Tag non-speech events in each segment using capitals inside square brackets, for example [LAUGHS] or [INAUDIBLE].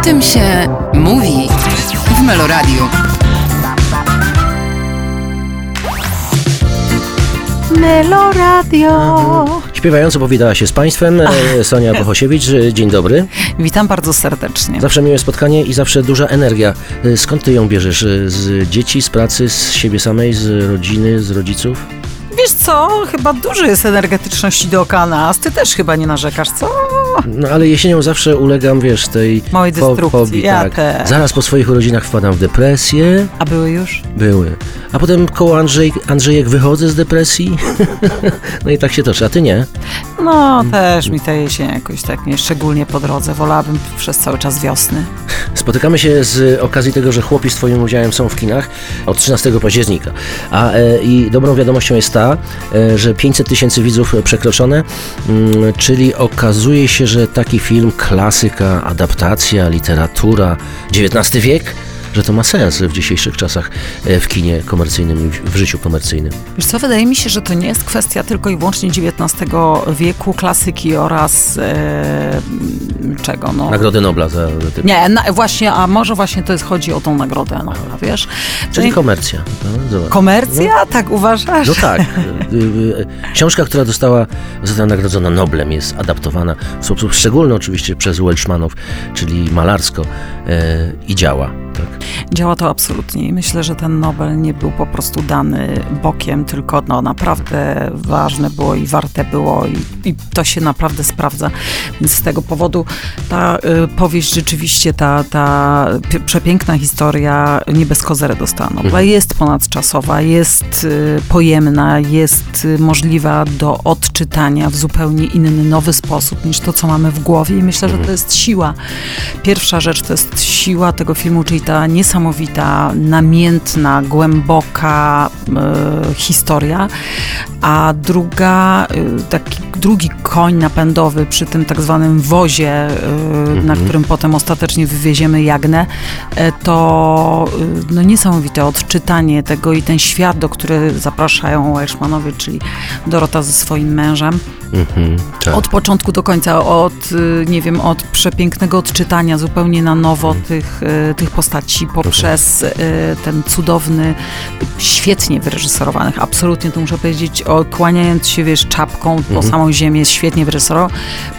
O tym się mówi w Meloradiu. Meloradio. Śpiewająco powitała się z Państwem e, Sonia Bohosiewicz. E, Dzień dobry. Witam bardzo serdecznie. Zawsze miłe spotkanie i zawsze duża energia. E, Skąd Ty ją bierzesz? E, Z dzieci, z pracy, z siebie samej, z rodziny, z rodziców? Wiesz co, chyba dużo jest energetyczności dookoła nas. Ty też chyba nie narzekasz, co? No ale jesienią zawsze ulegam, wiesz, tej Małej destrukcji, fobii, ja tak. Zaraz po swoich urodzinach wpadam w depresję. A były już? Były. A potem koło Andrzej, Andrzejek wychodzę z depresji. [LAUGHS] no i tak się toczy. A Ty nie? No, też mi ta jesień jakoś tak nie szczególnie po drodze. Wolałabym przez cały czas wiosny. Spotykamy się z okazji tego, że chłopi z Twoim udziałem są w kinach od 13 października. A e, i dobrą wiadomością jest ta, e, że 500 tysięcy widzów przekroczone, mm, czyli okazuje się, że taki film, klasyka, adaptacja, literatura, XIX wiek, że to ma sens w dzisiejszych czasach e, w kinie komercyjnym i w- życiu komercyjnym. Wiesz co, wydaje mi się, że to nie jest kwestia tylko i wyłącznie XIX wieku, klasyki oraz e, czego, no. Nagrodę Nobla za za. Nie, na, właśnie, a może właśnie to jest, chodzi o tą nagrodę, no, wiesz? Czyli No komercja. No. Komercja? Tak uważasz? No tak. [LAUGHS] Y, y, Książka, która została nagrodzona Noblem, jest adaptowana w sposób szczególny oczywiście przez Welshmanów, czyli malarsko e, i działa. Tak. Działa to absolutnie i myślę, że ten Nobel nie był po prostu dany bokiem, tylko no, naprawdę ważne było i warte było i, i to się naprawdę sprawdza. Więc z tego powodu ta y, powieść rzeczywiście, ta, ta przepiękna historia nie bez kozery dostała Nobla. Jest ponadczasowa, jest y, pojemna, jest y, możliwa do odczytania w zupełnie inny, nowy sposób niż to, co mamy w głowie i myślę, że to jest siła. Pierwsza rzecz to jest siła tego filmu, czyli ta niesamowita, namiętna, głęboka e, historia, a druga, e, taki drugi koń napędowy przy tym tak zwanym wozie, e, na którym potem ostatecznie wywieziemy Jagnę, e, to e, no, niesamowite odczytanie tego i ten świat, do którego zapraszają Welshmanowie, czyli Dorota ze swoim mężem. Mhm, tak. Od początku do końca, od, y, nie wiem, od przepięknego odczytania zupełnie na nowo tych, y, tych postaci poprzez y, ten cudowny, świetnie wyreżyserowanych, absolutnie to muszę powiedzieć, kłaniając się, wiesz, czapką po samą ziemię, świetnie wyreżyserował,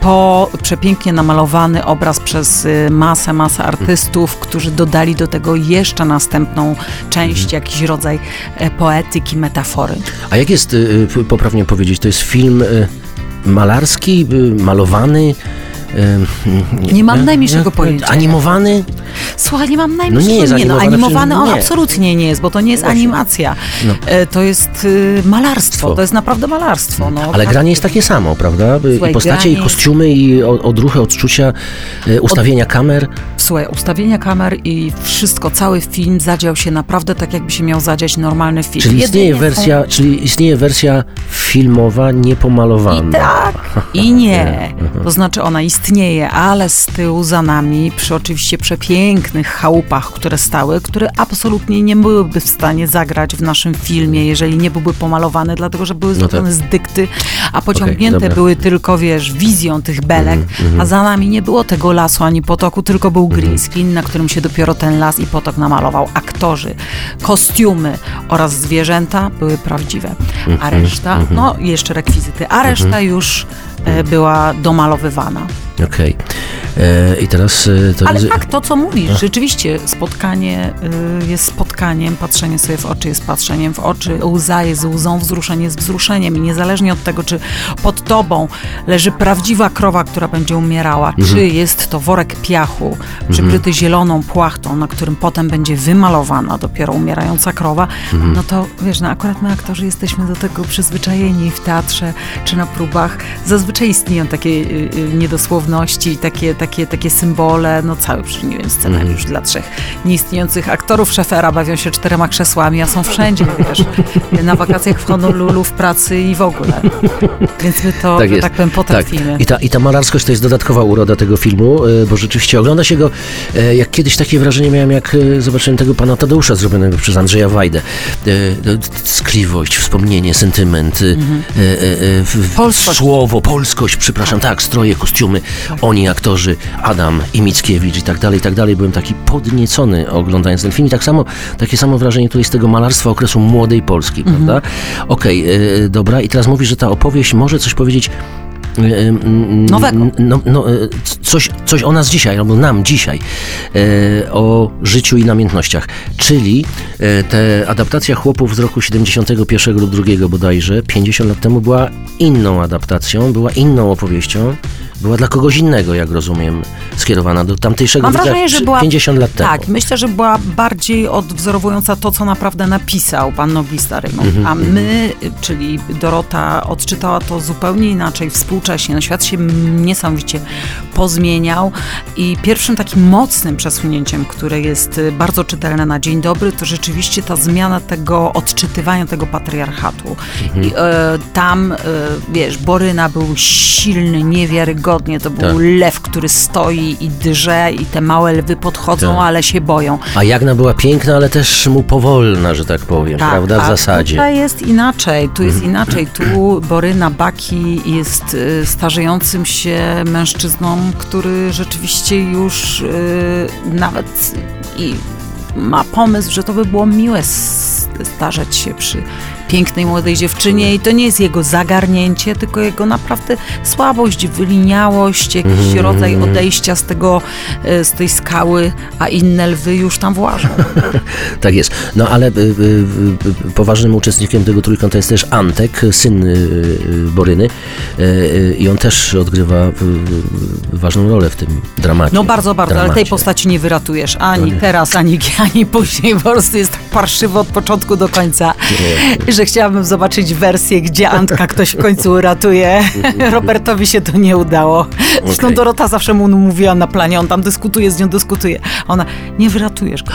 po przepięknie namalowany obraz przez y, masę, masę artystów, którzy dodali do tego jeszcze następną część, jakiś rodzaj e, poetyki, metafory. A jak jest, y, y, poprawnie powiedzieć, to jest film malarski, malowany? Nie mam najmniejszego pojęcia. Animowany? Słuchaj, nie mam No najmniejszego, nie jest nie, no, animowany, on nie. absolutnie nie jest, bo to nie jest Właśnie. animacja. No. E, To jest y, malarstwo, to jest naprawdę malarstwo. No, Ale tak. granie jest takie samo, prawda? Y, Słuchaj, I postacie, i granie- kostiumy, i odruchy, odczucia, y, ustawienia kamer. Słuchaj, ustawienia kamer i wszystko, cały film zadział się naprawdę tak, jakby się miał zadziać normalny film. Czyli istnieje Jedynie są- wersja, czyli istnieje wersja filmowa, niepomalowana. I tak, i nie. [LAUGHS] To znaczy ona istnieje, ale z tyłu za nami, przy oczywiście przepięknych chałupach, które stały, które absolutnie nie byłyby w stanie zagrać w naszym filmie, jeżeli nie byłby pomalowany, dlatego że były zrobione z dykty, a pociągnięte dobra. były tylko, wiesz, wizją tych belek, a za nami nie było tego lasu ani potoku, tylko był green screen, na którym się dopiero ten las i potok namalował. Aktorzy, kostiumy oraz zwierzęta były prawdziwe, a reszta, no i jeszcze rekwizyty, a reszta już e, była domalowywana. Okej. E, I teraz... e, To Ale jest- tak, to co mówisz, rzeczywiście spotkanie y, jest spotkaniem, patrzenie sobie w oczy jest patrzeniem w oczy, łza jest łzą, wzruszenie jest wzruszeniem i niezależnie od tego, czy pod tobą leży prawdziwa krowa, która będzie umierała, czy jest to worek piachu, przykryty zieloną płachtą, na którym potem będzie wymalowana dopiero umierająca krowa, no to wiesz, no akurat my aktorzy jesteśmy do tego przyzwyczajeni w teatrze czy na próbach. Zazwyczaj istnieją takie y, y, niedosłowności, takie, takie, takie symbole, no cały, nie wiem, scenariusz dla trzech nieistniejących aktorów szefera bawią się czterema krzesłami, a są wszędzie, wiesz, na wakacjach w Honolulu, w pracy i w ogóle. Więc my to, tak, jest. tak powiem, potrafimy. I ta, I ta malarskość to jest dodatkowa uroda tego filmu, e, bo rzeczywiście ogląda się go, e, jak kiedyś takie wrażenie miałem, jak e, zobaczyłem tego pana Tadeusza zrobionego przez Andrzeja Wajdę. E, Tkliwość, wspomnienie, sentyment, Polskość. słowo, polskość, przepraszam, tak, stroje, kostiumy, oni aktorzy, Adam i Mickiewicz i tak dalej, i tak dalej. Byłem taki podniecony oglądając ten film i tak samo, takie samo wrażenie tutaj z tego malarstwa okresu młodej Polski, Mhm. prawda? Okej, e, dobra, i teraz mówisz, że ta opowieść może coś powiedzieć Nowego. No, no, coś, coś o nas dzisiaj, albo nam dzisiaj, o życiu i namiętnościach. Czyli te adaptacja chłopów z roku 71 lub 2 bodajże, 50 lat temu była inną adaptacją, była inną opowieścią, była dla kogoś innego, jak rozumiem, skierowana do tamtejszego Mam widza wrażenie, że była 50 lat temu. Tak, myślę, że była bardziej odwzorowująca to, co naprawdę napisał pan noblista Rymon. Mhm, A my, czyli Dorota, odczytała to zupełnie inaczej, współcześnie. No, świat się niesamowicie pozmieniał i pierwszym takim mocnym przesunięciem, które jest y, bardzo czytelne na dzień dobry, to rzeczywiście ta zmiana tego odczytywania tego patriarchatu. Mhm. I, e, tam, e, wiesz, Boryna był silny, niewiarygodnie, to był Tak. lew, który stoi i drze i te małe lwy podchodzą, Tak. ale się boją. A Jagna była piękna, ale też mu powolna, że tak powiem, prawda, w a zasadzie. Tutaj jest inaczej, tu jest inaczej. Tu Boryna Baki jest y, starzejącym się mężczyzną, który rzeczywiście już y, nawet i ma pomysł, że to by było miłe starzeć się przy pięknej młodej dziewczynie i to nie jest jego zagarnięcie, tylko jego naprawdę słabość, wyliniałość, jakiś Mhm. rodzaj odejścia z tego, y, z tej skały, a inne lwy już tam włażą. [LAUGHS] Tak jest. No ale y, y, poważnym uczestnikiem tego trójkąta jest też Antek, syn y, Boryny. I on też odgrywa ważną rolę w tym dramacie. No bardzo, bardzo, ale tej dramacie. postaci nie wyratujesz ani No nie. teraz, ani, [LAUGHS] ani później. Po prostu jest tak parszywy od początku do końca, że chciałabym zobaczyć wersję, gdzie Antka ktoś w końcu uratuje. [LAUGHS] Robertowi się to nie udało. Zresztą Okej. Dorota zawsze mu mówiła na planie, on tam dyskutuje, z nią dyskutuje. Ona, nie wyratujesz go.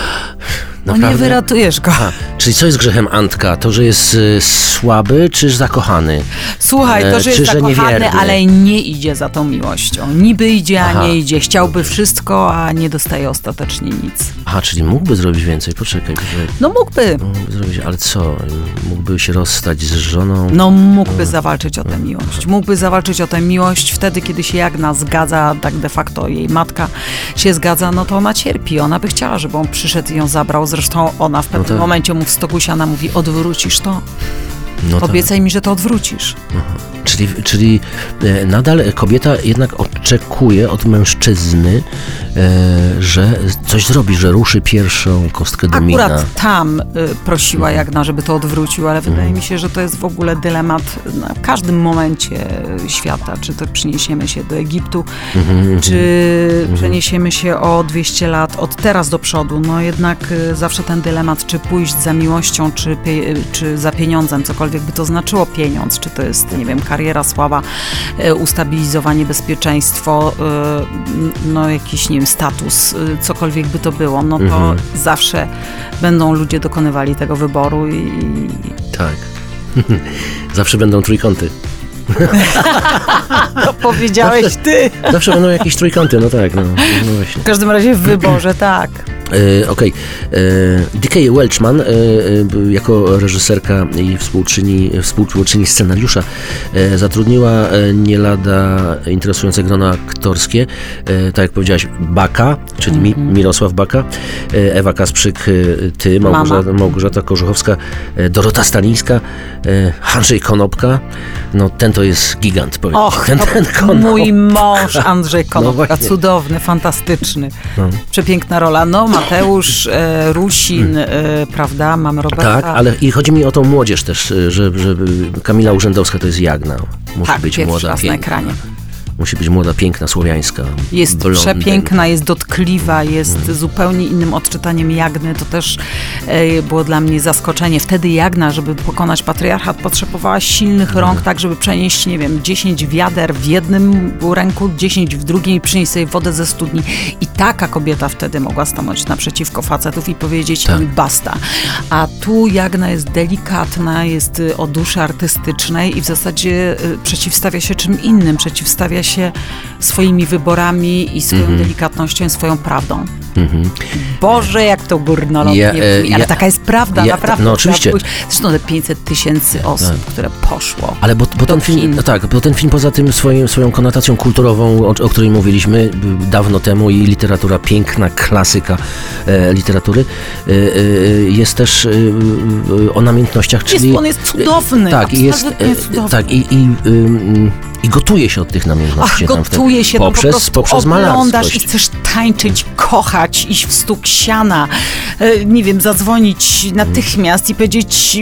No nie Naprawdę? wyratujesz go. A, czyli co jest grzechem Antka? To, że jest y, słaby, czy zakochany? Słuchaj, to, E, że czy jest że zakochany, niewierny? ale nie idzie za tą miłością. Niby idzie, a Aha. nie idzie. Chciałby wszystko, a nie dostaje ostatecznie nic. Aha, czyli mógłby zrobić więcej. Poczekaj, poczekaj. No mógłby. Mógłby zrobić, ale co? Mógłby się rozstać z żoną? No mógłby zawalczyć o tę miłość. Mógłby zawalczyć o tę miłość wtedy, kiedy się Jagna zgadza, tak de facto jej matka się zgadza, no to ona cierpi. Ona by chciała, żeby on przyszedł i ją zabrał. Zresztą ona w pewnym tak. momencie mu w stogu siana mówi, odwrócisz to? No tak. Obiecaj mi, że to odwrócisz. Czyli, czyli e, nadal kobieta jednak oczekuje od mężczyzny, e, że coś zrobi, że ruszy pierwszą kostkę domina. Akurat tam y, prosiła Mhm. Jagna, żeby to odwrócił, ale wydaje mi się, że to jest w ogóle dylemat na każdym momencie świata. Czy to przeniesiemy się do Egiptu, Mhm, czy przeniesiemy się o 200 lat od teraz do przodu. No jednak zawsze ten dylemat, czy pójść za miłością, czy, pie, czy za pieniądzem, cokolwiek by to znaczyło pieniądz, czy to jest, nie wiem, kariera, sława, y, ustabilizowanie, bezpieczeństwo, y, no jakiś, nie wiem, status, y, cokolwiek by to było, no to Mhm. zawsze będą ludzie dokonywali tego wyboru i Tak. [LAUGHS] Zawsze będą trójkąty. [LAUGHS] to powiedziałeś ty. Zawsze będą jakieś trójkąty, no tak, no, no. W każdym razie w wyborze, tak. E, Okej. E, D.K. Welchman e, jako reżyserka i współczyni, współtwórczyni scenariusza zatrudniła nie lada interesujące grono aktorskie, tak jak powiedziałaś, Baka, czyli mi, Mirosław Baka, Ewa Kasprzyk, ty, Małgorzata. Małgorzata Korzuchowska, Dorota Stalińska, Andrzej Konopka. No ten to jest gigant, powiem. ci. Och, ten, ten Konopka. mój mąż Andrzej Konopka, właśnie. cudowny, fantastyczny. No. Przepiękna rola. No, Mateusz, e, Rusin, e, prawda, mamy Roberta. Tak, ale i chodzi mi o tą młodzież też, y, że, że Kamila Urzędowska to jest Jagna. Musi tak, być młoda, raz na ekranie. Musi być młoda, piękna, słowiańska. Jest przepiękna, jest dotkliwa, jest Mhm. zupełnie innym odczytaniem Jagny. To też e, było dla mnie zaskoczenie. Wtedy Jagna, żeby pokonać patriarchat, potrzebowała silnych Mhm. rąk, tak żeby przenieść, nie wiem, 10 wiader w jednym ręku, 10 w drugim i przynieść sobie wodę ze studni. I taka kobieta wtedy mogła stanąć naprzeciwko facetów i powiedzieć Tak. im basta. A tu Jagna jest delikatna, jest y, o duszy artystycznej i w zasadzie y, przeciwstawia się czym innym. Przeciwstawia się swoimi wyborami i swoją delikatnością i swoją prawdą. Mhm. Boże, jak to górnolotnie Ja, e, brzmi, ale ja- taka jest prawda, ja- naprawdę. no oczywiście. pójść. Zresztą te 500 tysięcy osób, które poszło. Ale bo, bo ten film, no tak, bo ten film poza tym swoim, swoją konotacją kulturową, o, o której mówiliśmy b- dawno temu i literatura, piękna klasyka e, literatury, e, jest też o namiętnościach, Jest, czyli... on jest cudowny, tak, jest, cudowny. tak, i, i, i gotuje się od tych Ach, namiętności. tym- gotuje się, poprzez, no po prostu poprzez oglądasz malarstwość. i chcesz tańczyć, kochać, iść w stuk siana, e, nie wiem, zadzwonić natychmiast i powiedzieć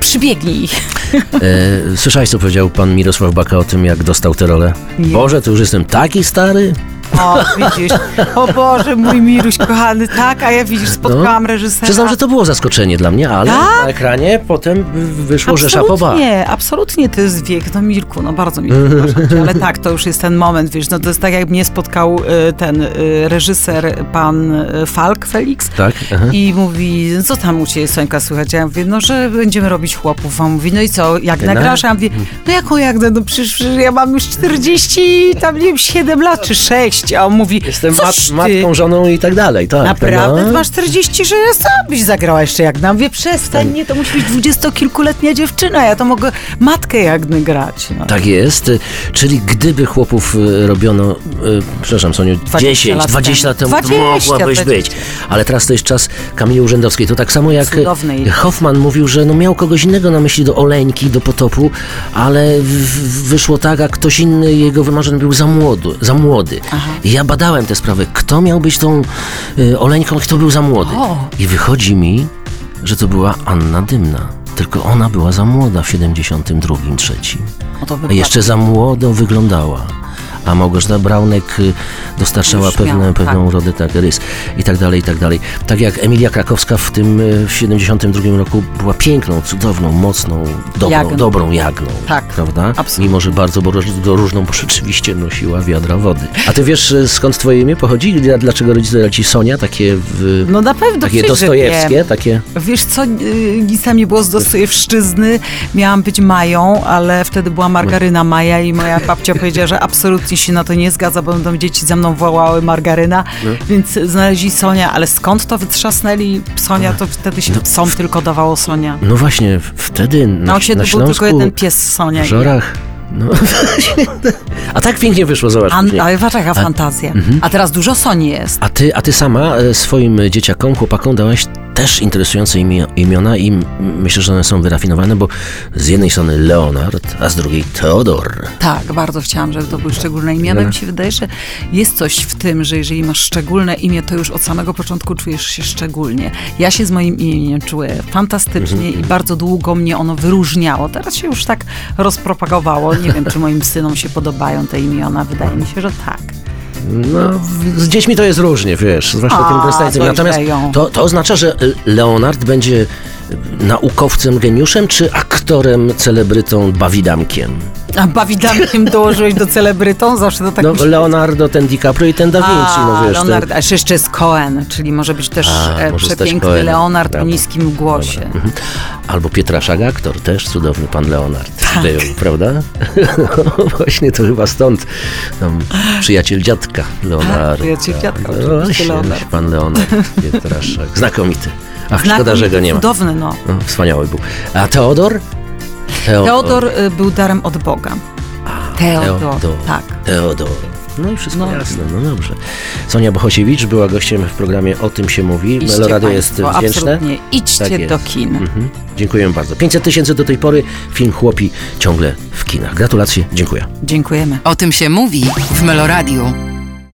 przybiegnij. E, słyszałeś, co powiedział pan Mirosław Baka o tym, jak dostał tę rolę? Nie. Boże, to już jestem taki stary. O, widzisz, o Boże, mój Miruś kochany, tak, a ja widzisz, spotkałam reżysera. No. Przyznam, że to było zaskoczenie dla mnie, ale Tak? na ekranie potem wyszło, że szapoba. Absolutnie, absolutnie to jest wiek. No Mirku, no bardzo mi przepraszam cię, ale tak, to już jest ten moment, wiesz, no to jest tak jak mnie spotkał y, ten y, reżyser, pan y, Falk, Felix, Tak? Aha. i mówi, co tam u Ciebie Sońka słychać? Ja mówię, no, że będziemy robić chłopów. A on mówi, no i co, jak Na- nagrasz? A ja mówię, no jaką jak, no przecież, przecież ja mam już 40, tam nie wiem, 7 lat czy 6. A on mówi, Jestem mat, matką, żoną i tak dalej. Tak, Naprawdę? no. Masz 40, że ja sam byś zagrała jeszcze jak nam. Mówię, przestań, nie, to musi być dwudziestokilkuletnia dziewczyna, ja to mogę matkę Jagny grać. No. Tak jest, y, czyli gdyby chłopów y, robiono, y, przepraszam Soniu, 20 10, lat 20 lat temu, 20, to mogłabyś 20. być. Ale teraz to jest czas Kamili Urzędowskiej. To tak samo jak Cudownej. Hoffman mówił, że no miał kogoś innego na myśli do Oleńki, do Potopu, ale w, w, wyszło tak, a ktoś inny jego wymarzony był za młody. Za młody. I ja badałem tę sprawę, kto miał być tą y, Oleńką, kto był za młody. O. I wychodzi mi, że to była Anna Dymna. Tylko ona była za młoda w 72 trzecim. No to A wypadło. jeszcze za młodo wyglądała. A Małgorzata Braunek y, dostarczała pewne, pewną tak. rodę, tak, rys i tak dalej, i tak dalej. Tak jak Emilia Krakowska w tym y, w 72 roku była piękną, cudowną, mocną, dobrą, Jagną. dobrą jagną. Tak, Prawda? absolutnie. Mimo, że bardzo różną, bo rzeczywiście nosiła wiadra wody. A ty wiesz y, skąd twoje imię pochodzi? Dla- Dlaczego rodzice ci Sonia? Takie, w, No na pewno, takie dostojewskie, wiem. takie... Wiesz co, nic tam nie było z Dostojewszczyzny. Miałam być Mają, ale wtedy była margaryna Maja i moja babcia powiedziała, że absolutnie się na to nie zgadza, bo będą dzieci za mną wołały margaryna, No. więc znaleźli Sonia, ale skąd to wytrzasnęli Sonia, to wtedy się są tylko dawało Sonia. No właśnie, wtedy na, Na osiedlu na był tylko jeden pies Sonia. W Żorach. No. [LAUGHS] A tak pięknie wyszło, zobacz. An, ale jaka fantazja. Mhm. A teraz dużo Soni jest. A ty, a ty sama e, swoim dzieciakom, chłopakom dałaś też interesujące imio- imiona i myślę, że one są wyrafinowane, bo z jednej strony Leonard, a z drugiej Teodor. Tak, bardzo chciałam, żeby to były szczególne imiona. Mi się wydaje, że jest coś w tym, że jeżeli masz szczególne imię, to już od samego początku czujesz się szczególnie. Ja się z moim imieniem czuję fantastycznie Mhm. i bardzo długo mnie ono wyróżniało. Teraz się już tak rozpropagowało. Nie wiem, czy moim synom się podobają te imiona. Wydaje mi się, że tak. No, z dziećmi to jest różnie, wiesz, zwłaszcza A, tym predstawicielem. Natomiast to, to oznacza, że Leonard będzie naukowcem, geniuszem, czy aktorem, celebrytą, bawidamkiem? A Bawidamkiem dołożyłeś do celebrytą? Zawsze to tak No, Leonardo, ten DiCaprio i ten Da Vinci, no wiesz. Leonard, ten- a jeszcze jest Cohen, czyli może być też A, e, może przepiękny Cohenem. Leonard o Dobra. niskim głosie. Mhm. Albo Pietraszak, aktor, też cudowny pan Leonard Tak. był, prawda? No, [LAUGHS] właśnie to chyba stąd tam przyjaciel dziadka Leonarda. Tak, przyjaciel dziadka, No, właśnie, Leonard. Pan Leonard Pietraszak. Znakomity. Ach, szkoda, Znakomity, że go nie ma. Cudowny, no. No, wspaniały był. A Teodor? Teodor y, był darem od Boga. Teodor, Teodor. tak. Teodor. No i wszystko No. jasne, no dobrze. Sonia Bohosiewicz była gościem w programie O tym się mówi. Idźcie Meloradio jest wdzięczne. Absolutnie, idźcie Tak do kin. Mhm. Dziękuję bardzo. 500 tysięcy do tej pory. Film Chłopi ciągle w kinach. Gratulacje, dziękuję. Dziękujemy. O tym się mówi w Meloradiu.